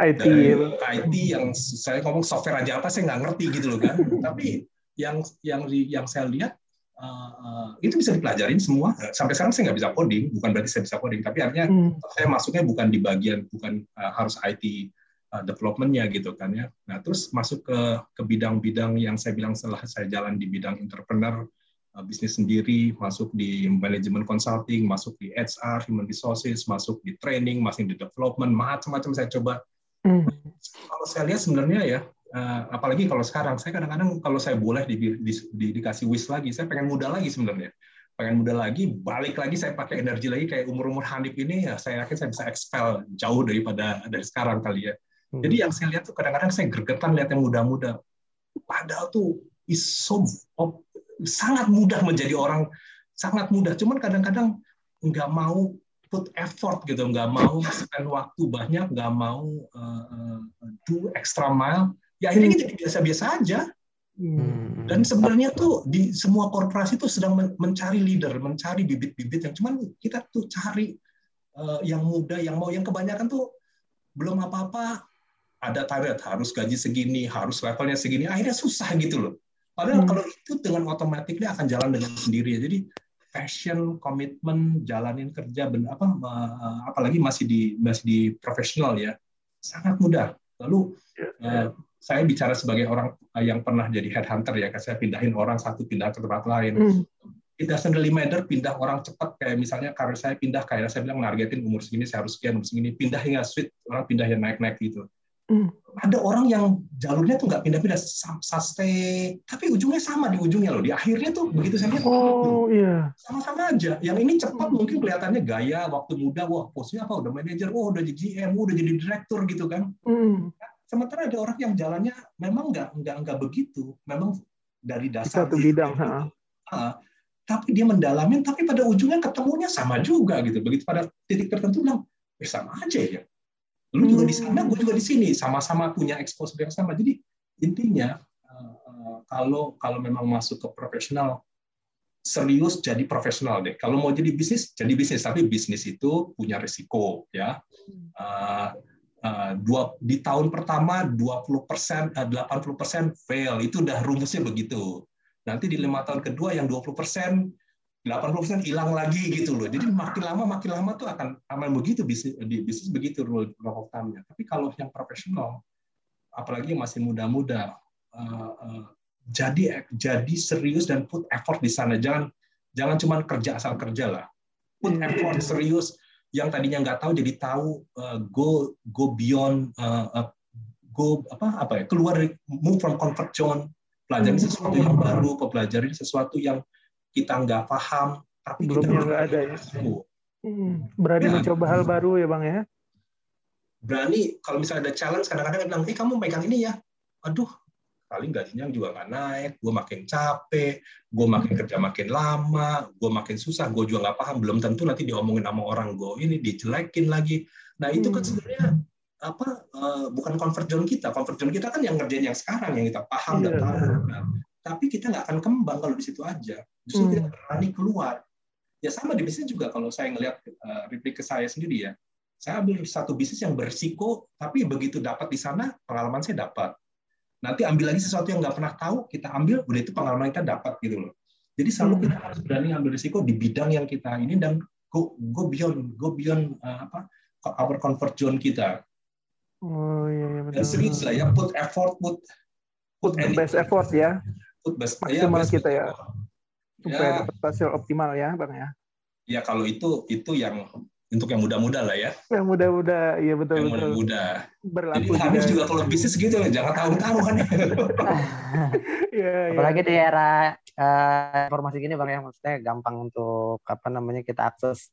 IT. dari IT yang saya ngomong software aja apa saya nggak ngerti gitu loh kan. Tapi yang yang yang saya lihat uh, itu bisa dipelajarin semua. Sampai sekarang saya nggak bisa coding bukan berarti saya bisa coding. Tapi artinya Hmm. saya masuknya bukan di bagian bukan uh, harus IT uh, development-nya gitu kan ya. Nah terus masuk ke ke bidang-bidang yang saya bilang setelah saya jalan di bidang entrepreneur bisnis sendiri masuk di manajemen consulting masuk di HR human resources masuk di training masuk di development macam-macam saya coba Hmm. kalau saya lihat sebenarnya ya, eh, apalagi kalau sekarang, saya kadang-kadang kalau saya boleh di, di, di- dikasih wish lagi, saya pengen muda lagi sebenarnya. Pengen muda lagi, balik lagi saya pakai energi lagi kayak umur-umur Hanif ini, ya saya yakin saya bisa expel jauh daripada dari sekarang kali ya. Hmm. Jadi yang saya lihat tuh kadang-kadang saya gregetan lihat yang muda-muda. Padahal tuh is so sangat mudah menjadi orang, sangat mudah. Cuman kadang-kadang nggak mau put effort gitu, nggak mau spend waktu banyak, nggak mau uh, do extra mile. Ya akhirnya jadi biasa-biasa aja. Hmm. Dan sebenarnya tuh di semua korporasi tuh sedang men- mencari leader, mencari bibit-bibit yang cuman kita tuh cari uh, yang muda, yang mau, yang kebanyakan tuh belum apa-apa ada target harus gaji segini, harus levelnya segini, akhirnya susah gitu loh. Padahal Hmm. kalau itu dengan otomatis dia akan jalan dengan sendiri. Jadi passion, komitmen, jalanin kerja, ben- apa, apalagi masih di masih di profesional ya, sangat mudah. Lalu eh, saya bicara sebagai orang yang pernah jadi headhunter ya, saya pindahin orang satu pindah ke tempat lain. Hmm. It doesn't really matter pindah orang cepat kayak misalnya karir saya pindah kayak saya bilang nargetin umur segini saya harus sekian umur segini pindah hingga sweet orang pindah yang naik-naik gitu. Hmm. Ada orang yang jalurnya tuh nggak pindah-pindah saste tapi ujungnya sama di ujungnya loh di akhirnya tuh begitu saya lihat Oh iya. sama-sama aja. Yang ini cepat Hmm. mungkin kelihatannya gaya waktu muda wah posisinya apa udah manajer, oh udah jadi GM, udah jadi direktur gitu kan. Hmm. Sementara ada orang yang jalannya memang nggak nggak nggak begitu, memang dari dasar satu bidang. gitu. ha. Ah, tapi dia mendalamin, tapi pada ujungnya ketemunya sama juga gitu. Begitu pada titik tertentu bilang, eh sama aja ya. Lu juga di sana, gue juga di sini, sama-sama punya exposure yang sama. Jadi intinya eh, kalau kalau memang masuk ke profesional serius jadi profesional deh. Kalau mau jadi bisnis, jadi bisnis. Tapi bisnis itu punya risiko ya. Eh, eh, dua di tahun pertama 20 persen, 80 persen fail. Itu udah rumusnya begitu. Nanti di lima tahun kedua yang 20 persen 80% hilang lagi gitu loh. Jadi makin lama makin lama tuh akan aman begitu bisnis di bisnis begitu rule of thumb-nya. Tapi kalau yang profesional apalagi yang masih muda-muda uh, uh, jadi jadi serius dan put effort di sana. Jangan jangan cuma kerja asal kerja lah. Put iya. effort serius yang tadinya nggak tahu jadi tahu uh, go go beyond uh, uh, go apa apa ya keluar dari move from comfort zone pelajari hmm. sesuatu yang baru pelajari sesuatu yang kita nggak paham, tapi belumnya nggak ada ya. Hmm, berani ya, mencoba hal baru ya bang ya. Berani kalau misalnya ada challenge kadang-kadang bilang, eh kamu pegang ini ya, aduh paling gajinya juga nggak naik, gue makin capek, gue makin kerja makin lama, gue makin susah, gue juga nggak paham, belum tentu nanti diomongin sama orang gue ini dijelekin lagi. Nah itu kan hmm. sebenarnya apa uh, bukan comfort zone kita, comfort zone kita kan yang ngerjain yang sekarang yang kita paham yeah. dan iya. tahu. Nah, tapi kita nggak akan kembang kalau di situ aja. Justru hmm. kita berani keluar. Ya sama di bisnis juga kalau saya ngelihat uh, replik ke saya sendiri ya. Saya ambil satu bisnis yang bersiko, tapi begitu dapat di sana pengalaman saya dapat. Nanti ambil lagi sesuatu yang nggak pernah tahu, kita ambil, udah itu pengalaman kita dapat gitu loh. Jadi selalu hmm. kita harus berani ambil risiko di bidang yang kita ini dan go go beyond go beyond uh, apa our comfort zone kita. Oh iya, iya betul. serius lah ya, put effort, put put, put the best effort ya maksimal ya, kita ya. supaya ya. dapat hasil optimal ya bang ya. Ya kalau itu itu yang untuk yang muda-muda lah ya. Yang muda-muda iya betul yang muda-muda. Berlaku jadi juga, juga kalau bisnis gitu jangan tahu-tahu kan ya, apalagi ya. di era uh, informasi gini bang ya. Maksudnya gampang untuk apa namanya kita akses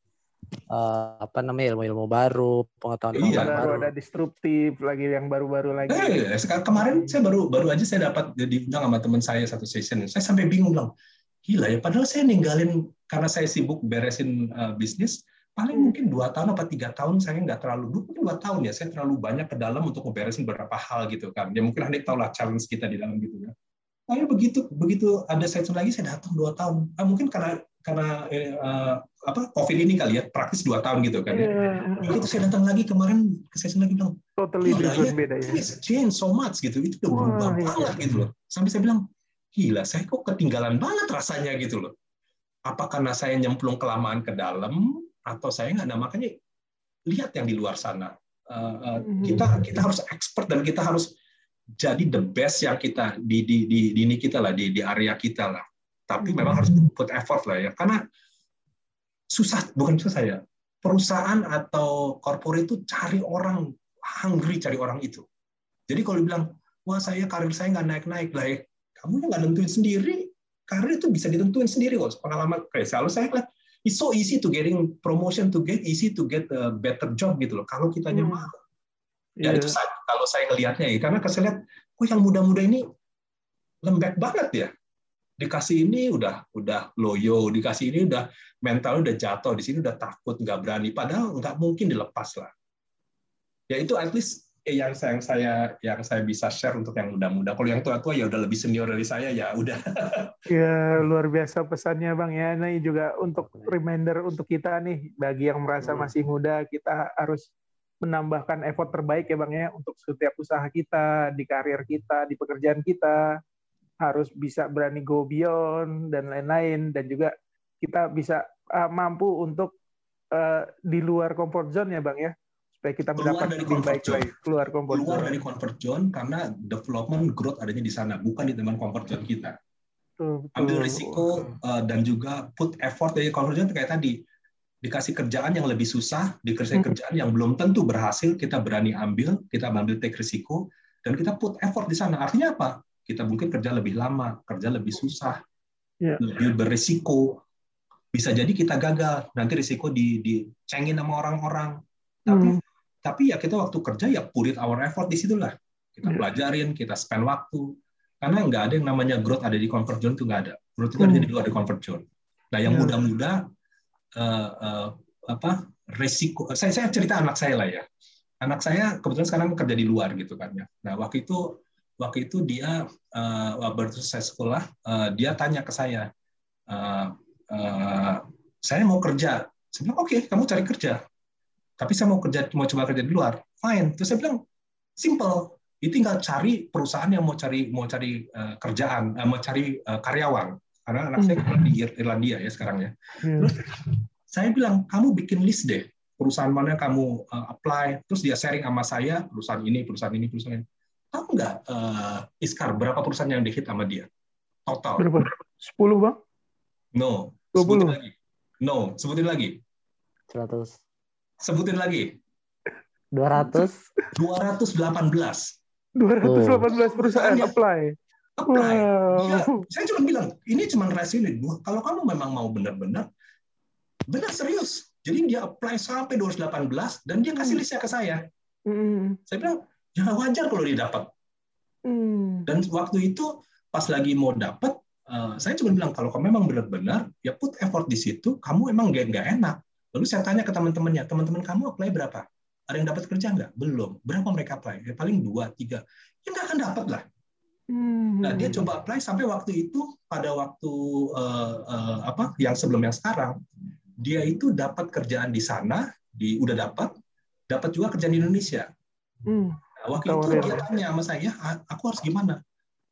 uh, apa namanya ilmu-ilmu baru, pengetahuan iya, baru. Ada disruptif lagi yang baru-baru lagi. Eh, sekarang kemarin saya baru baru aja saya dapat diundang sama teman saya satu session. Saya sampai bingung bilang, gila ya. Padahal saya ninggalin karena saya sibuk beresin uh, bisnis. Paling hmm. mungkin dua tahun atau tiga tahun saya nggak terlalu mungkin dua tahun ya saya terlalu banyak ke dalam untuk memberesin beberapa hal gitu kan. Ya mungkin anda tahu lah challenge kita di dalam gitu ya. Lalu begitu begitu ada session lagi saya datang dua tahun. Ah, mungkin karena karena uh, apa COVID ini kali ya praktis dua tahun gitu kan ya. Yeah. Itu saya datang lagi kemarin ke sesi lagi bilang totally different ya, beda ya. It's change so much gitu. Itu udah berubah iya. banget gitu loh. Sampai saya bilang gila saya kok ketinggalan banget rasanya gitu loh. Apa karena saya nyemplung kelamaan ke dalam atau saya nggak? Nah makanya lihat yang di luar sana. Uh, uh, kita kita harus expert dan kita harus jadi the best yang kita di di di, di ini kita lah di di area kita lah tapi memang harus put effort lah ya karena susah bukan susah ya. Perusahaan atau corporate itu cari orang hungry cari orang itu. Jadi kalau bilang wah saya karir saya nggak naik naik lah ya. Kamu yang nggak nentuin sendiri. Karir itu bisa ditentuin sendiri kok pengalaman kayak selalu saya lihat it's so easy to getting promotion to get easy to get a better job gitu loh. Kalau kita hmm. mau ya yeah. itu kalau saya ngelihatnya ya. Karena saya lihat kok yang muda-muda ini lembek banget ya dikasih ini udah udah loyo, dikasih ini udah mental udah jatuh, di sini udah takut, nggak berani. Padahal nggak mungkin dilepas lah. Ya itu at least yang saya yang saya yang saya bisa share untuk yang muda-muda. Kalau yang tua-tua ya udah lebih senior dari saya ya udah. Ya luar biasa pesannya bang ya. Nah ini juga untuk reminder untuk kita nih bagi yang merasa hmm. masih muda kita harus menambahkan effort terbaik ya bang ya untuk setiap usaha kita di karir kita di pekerjaan kita harus bisa berani go beyond dan lain-lain dan juga kita bisa uh, mampu untuk uh, di luar comfort zone ya bang ya supaya kita mendapat lebih baik zone. lagi keluar comfort keluar zone. dari comfort zone karena development growth adanya di sana bukan di teman comfort zone kita betul, betul. ambil risiko uh, dan juga put effort dari comfort zone kayak tadi dikasih kerjaan yang lebih susah dikasih hmm. kerjaan yang belum tentu berhasil kita berani ambil kita ambil take risiko dan kita put effort di sana artinya apa kita mungkin kerja lebih lama, kerja lebih susah, yeah. lebih berisiko. Bisa jadi kita gagal, nanti risiko di dicengin sama orang-orang. Tapi hmm. tapi ya kita waktu kerja ya put our effort di situlah. Kita yeah. pelajarin, kita spend waktu. Karena nggak ada yang namanya growth ada di comfort zone itu nggak ada. Growth itu hmm. ada di luar di comfort zone. Nah yang yeah. muda-muda uh, uh, apa resiko saya saya cerita anak saya lah ya anak saya kebetulan sekarang kerja di luar gitu kan ya nah waktu itu waktu itu dia uh, baru selesai sekolah, uh, dia tanya ke saya, uh, uh, saya mau kerja. Saya bilang, oke, okay, kamu cari kerja. Tapi saya mau kerja, mau coba kerja di luar. Fine. Terus saya bilang, simple. Itu tinggal cari perusahaan yang mau cari mau cari uh, kerjaan, uh, mau cari uh, karyawan. karena anak saya kan di Irlandia ya sekarang ya. Hmm. Terus saya bilang kamu bikin list deh perusahaan mana kamu apply, terus dia sharing sama saya perusahaan ini, perusahaan ini, perusahaan ini. Tahu nggak uh, Iskar berapa perusahaan yang dihit sama dia? Total. Berapa? 10 bang? No. 20. Sebutin lagi. No, sebutin lagi. 100. Sebutin lagi. 200. 218. 218 perusahaan oh. apply. Apply. Wow. Ya, saya cuma bilang, ini cuma resume. Kalau kamu memang mau benar-benar, benar serius. Jadi dia apply sampai 218 dan dia kasih hmm. listnya ke saya. Mm. Saya bilang, ya wajar kalau dia dapat. Mm. Dan waktu itu pas lagi mau dapat, uh, saya cuma bilang kalau kamu memang benar-benar, ya put effort di situ. Kamu emang gak, nggak enak. Lalu saya tanya ke teman-temannya, teman-teman kamu apply berapa? Ada yang dapat kerja nggak? Belum. Berapa mereka apply? Ya, paling dua, tiga. Ya nggak akan dapat lah. Hmm. Nah, dia coba apply sampai waktu itu pada waktu uh, uh, apa yang sebelum yang sekarang dia itu dapat kerjaan di sana, di udah dapat, dapat juga kerjaan di Indonesia. Hmm. Waktu itu dia tanya sama saya, aku harus gimana?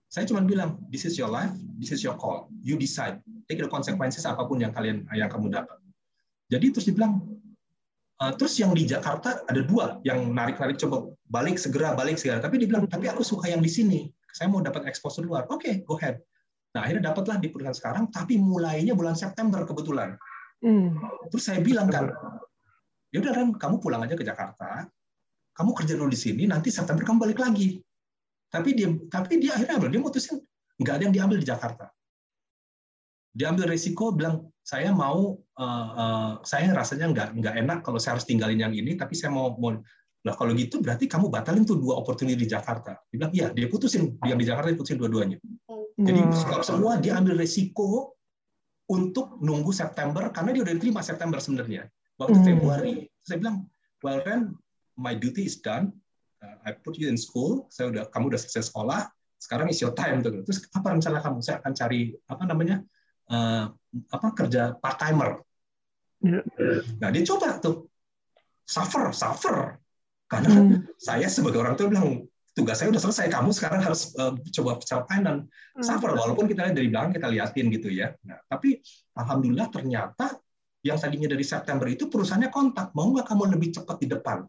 Saya cuma bilang, this is your life, this is your call, you decide, take the consequences apa pun yang kalian yang kamu dapat. Jadi terus dibilang, Uh, terus yang di Jakarta ada dua yang narik-narik coba balik segera balik segera. Tapi dibilang tapi aku suka yang di sini. Saya mau dapat exposure luar. Oke okay, go ahead. Nah akhirnya dapatlah di perusahaan sekarang tapi mulainya bulan September kebetulan. Hmm. terus saya bilang kan ya udah kan kamu pulang aja ke Jakarta kamu kerja dulu di sini nanti September kamu balik lagi. Tapi dia tapi dia akhirnya dia mutusin. Nggak ada yang diambil di Jakarta. Dia ambil resiko bilang saya mau uh, uh, saya rasanya nggak nggak enak kalau saya harus tinggalin yang ini tapi saya mau mau lah kalau gitu berarti kamu batalin tuh dua opportunity di Jakarta. Dia bilang iya dia putusin. Yang di Jakarta dia putusin dua-duanya. Jadi hmm. semua dia ambil resiko untuk nunggu September karena dia udah diterima September sebenarnya. Waktu hmm. Februari. Saya bilang well then my duty is done. Uh, I put you in school. Saya udah kamu udah selesai sekolah. Sekarang is your time. Tuh terus apa rencana kamu? Saya akan cari apa namanya uh, apa kerja part timer. Ya. Nah dia coba tuh. Suffer, suffer. Karena hmm. saya sebagai orang tua bilang tugas saya udah selesai, kamu sekarang harus uh, coba capai dan hmm. suffer. Walaupun kita lihat dari belakang kita liatin gitu ya. Nah tapi alhamdulillah ternyata yang tadinya dari September itu perusahaannya kontak. Mau nggak kamu lebih cepat di depan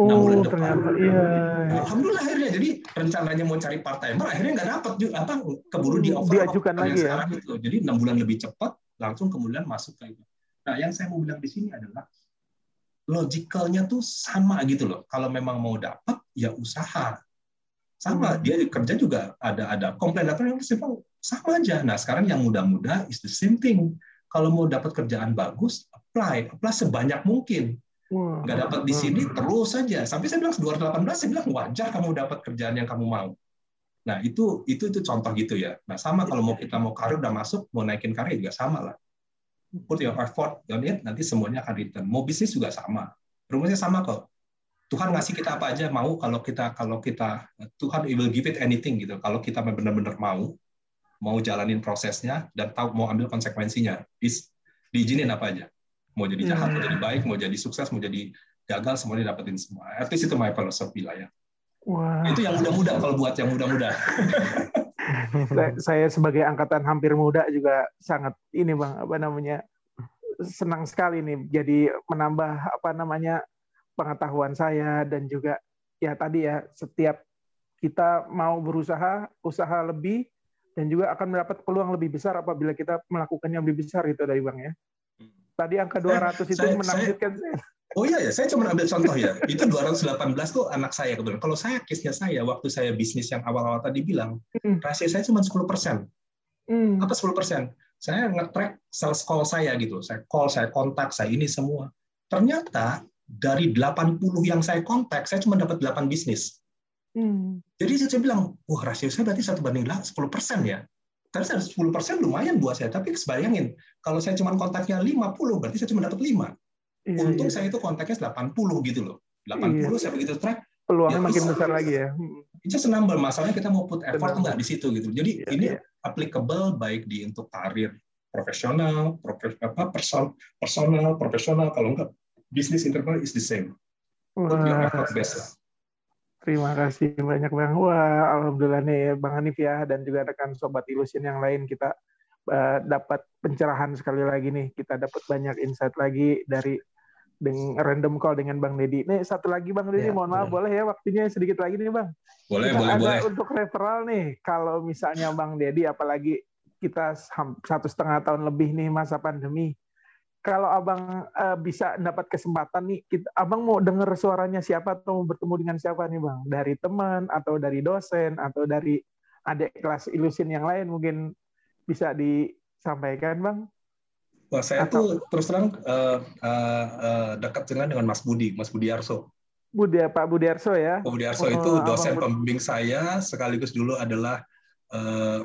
Oh, bulan depan. Ternyata, iya, iya. Alhamdulillah akhirnya jadi rencananya mau cari part timer akhirnya nggak dapat apa keburu di offer diajukan lagi ya. Gitu. Jadi enam bulan lebih cepat langsung kemudian masuk ke itu. Nah yang saya mau bilang di sini adalah logicalnya tuh sama gitu loh. Kalau memang mau dapat ya usaha sama hmm. dia kerja juga ada ada komplain apa yang sama aja. Nah sekarang yang muda-muda is the same thing. Kalau mau dapat kerjaan bagus apply apply sebanyak mungkin nggak dapat di sini terus saja sampai saya bilang 2018 saya bilang wajar kamu dapat kerjaan yang kamu mau. Nah itu itu itu contoh gitu ya. Nah sama kalau mau kita mau karir udah masuk mau naikin karir juga sama lah. Put your effort on it nanti semuanya akan return. Mau bisnis juga sama. Rumusnya sama kok. Tuhan ngasih kita apa aja mau kalau kita kalau kita Tuhan will give it anything gitu. Kalau kita benar-benar mau mau jalanin prosesnya dan tahu mau ambil konsekuensinya is diizinin apa aja mau jadi jahat, hmm. mau jadi baik, mau jadi sukses, mau jadi gagal, semuanya dapetin semua. At least itu my philosophy lah ya. Wow. Itu yang muda-muda kalau buat yang muda-muda. saya sebagai angkatan hampir muda juga sangat ini bang apa namanya senang sekali nih jadi menambah apa namanya pengetahuan saya dan juga ya tadi ya setiap kita mau berusaha usaha lebih dan juga akan mendapat peluang lebih besar apabila kita melakukannya lebih besar itu dari bang ya. Tadi angka 200 itu saya, menakjubkan saya. Oh iya ya, saya cuma ambil contoh ya. Itu 218 tuh anak saya kebetulan. Kalau saya case-nya saya waktu saya bisnis yang awal-awal tadi bilang, hmm. rasio saya cuma 10 persen. Hmm. Apa 10 persen? Saya nge-track sales call saya gitu. Saya call, saya kontak, saya ini semua. Ternyata dari 80 yang saya kontak, saya cuma dapat 8 bisnis. Hmm. Jadi saya bilang, wah rasio saya berarti satu banding 10 persen ya. Tapi saya 10 persen lumayan buat saya. Tapi bayangin, kalau saya cuma kontaknya 50, berarti saya cuma dapat 5. Iya, Untung iya. saya itu kontaknya 80 gitu loh. 80 iya. saya begitu track. Peluangnya ya, makin besar lagi ya. Itu just number. Masalahnya kita mau put effort nggak di situ gitu. Jadi iya, ini iya. applicable baik di untuk karir profesional, profes, apa, person, personal, profesional. Kalau enggak, bisnis internal is the same. Put your effort best lah. Terima kasih banyak Bang. Wah, alhamdulillah nih Bang Hanif ya dan juga rekan sobat Illusion yang lain kita uh, dapat pencerahan sekali lagi nih. Kita dapat banyak insight lagi dari dengan random call dengan Bang Deddy. Nih satu lagi Bang Deddy, ya, mohon maaf boleh ya waktunya sedikit lagi nih Bang. Boleh, kita boleh, ada boleh. Untuk referral nih, kalau misalnya Bang Deddy, apalagi kita satu setengah tahun lebih nih masa pandemi, kalau abang uh, bisa dapat kesempatan nih, kita, abang mau dengar suaranya siapa atau mau bertemu dengan siapa nih bang? Dari teman atau dari dosen atau dari adik kelas ilusin yang lain mungkin bisa disampaikan bang? Wah, saya atau, tuh terus terang uh, uh, uh, dekat dengan dengan Mas Budi, Mas Budi Arso. Budi Pak Budi Arso ya? Pak Budi Arso oh, itu dosen pembimbing saya sekaligus dulu adalah uh,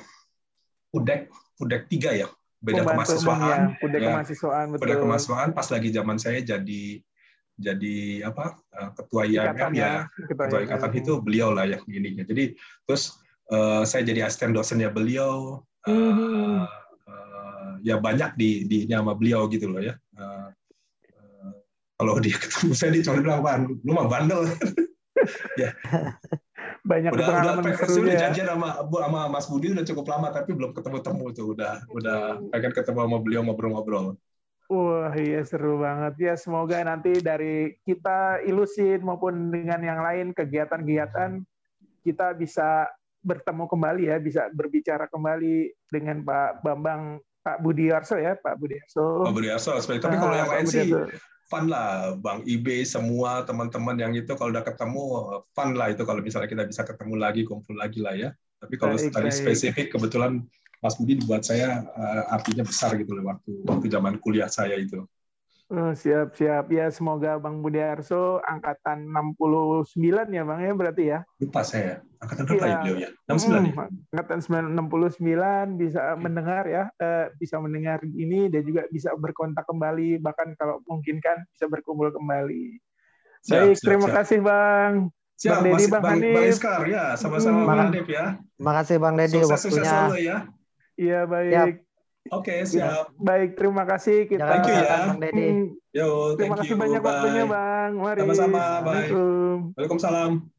Udek Udek tiga ya beda kemahasiswaan ya, udah ya, kemahasiswaan betul. Udah kemahasiswaan pas lagi zaman saya jadi jadi apa uh, ketua IMM ya, ketua, ketua ikatan itu beliau lah yang ininya. Jadi terus uh, saya jadi asisten dosennya beliau. Uh, hmm. uh, ya banyak di di sama beliau gitu loh ya. Uh, uh, kalau dia ketemu saya dia cuma bilang, lu mah bandel. ya banyak udah, pengalaman udah seru udah janjian sama sama Mas Budi udah cukup lama tapi belum ketemu temu tuh. Udah udah pengen ketemu sama beliau ngobrol-ngobrol. Wah iya seru banget. Ya semoga nanti dari kita ilusin maupun dengan yang lain kegiatan-kegiatan kita bisa bertemu kembali ya bisa berbicara kembali dengan Pak Bambang Pak Budi Arso ya Pak Budi Arso. Pak Budi Arso tapi kalau yang lain sih fun lah. Bang Ibe semua teman-teman yang itu kalau udah ketemu fun lah itu kalau misalnya kita bisa ketemu lagi kumpul lagi lah ya. Tapi kalau baik, tadi baik. spesifik kebetulan Mas Budi buat saya uh, artinya besar gitu loh waktu waktu zaman kuliah saya itu siap siap ya semoga Bang Budi Arso angkatan 69 ya Bang ya berarti ya. Lupa saya. Angkatan berapa ya, ya beliau ya? 69 hmm, ya? Angkatan 69 bisa mendengar ya, eh, bisa mendengar ini dan juga bisa berkontak kembali bahkan kalau mungkin kan bisa berkumpul kembali. Siap, Baik, siap, terima siap. kasih Bang. Siap, Bang Dedi, Bang, Bang Hanif. Bang Iskar ya, sama-sama hmm. Bang Hanif ya. Terima kasih Bang Dedi waktunya. Sukses selalu ya. Iya, baik. Siap. Oke, okay, ya, siap. Baik, terima kasih kita. Thank you ya. Bang Dedi. Yo, terima kasih you. banyak Bye. waktunya, Bang. Mari. Sama-sama, bye. Waalaikumsalam.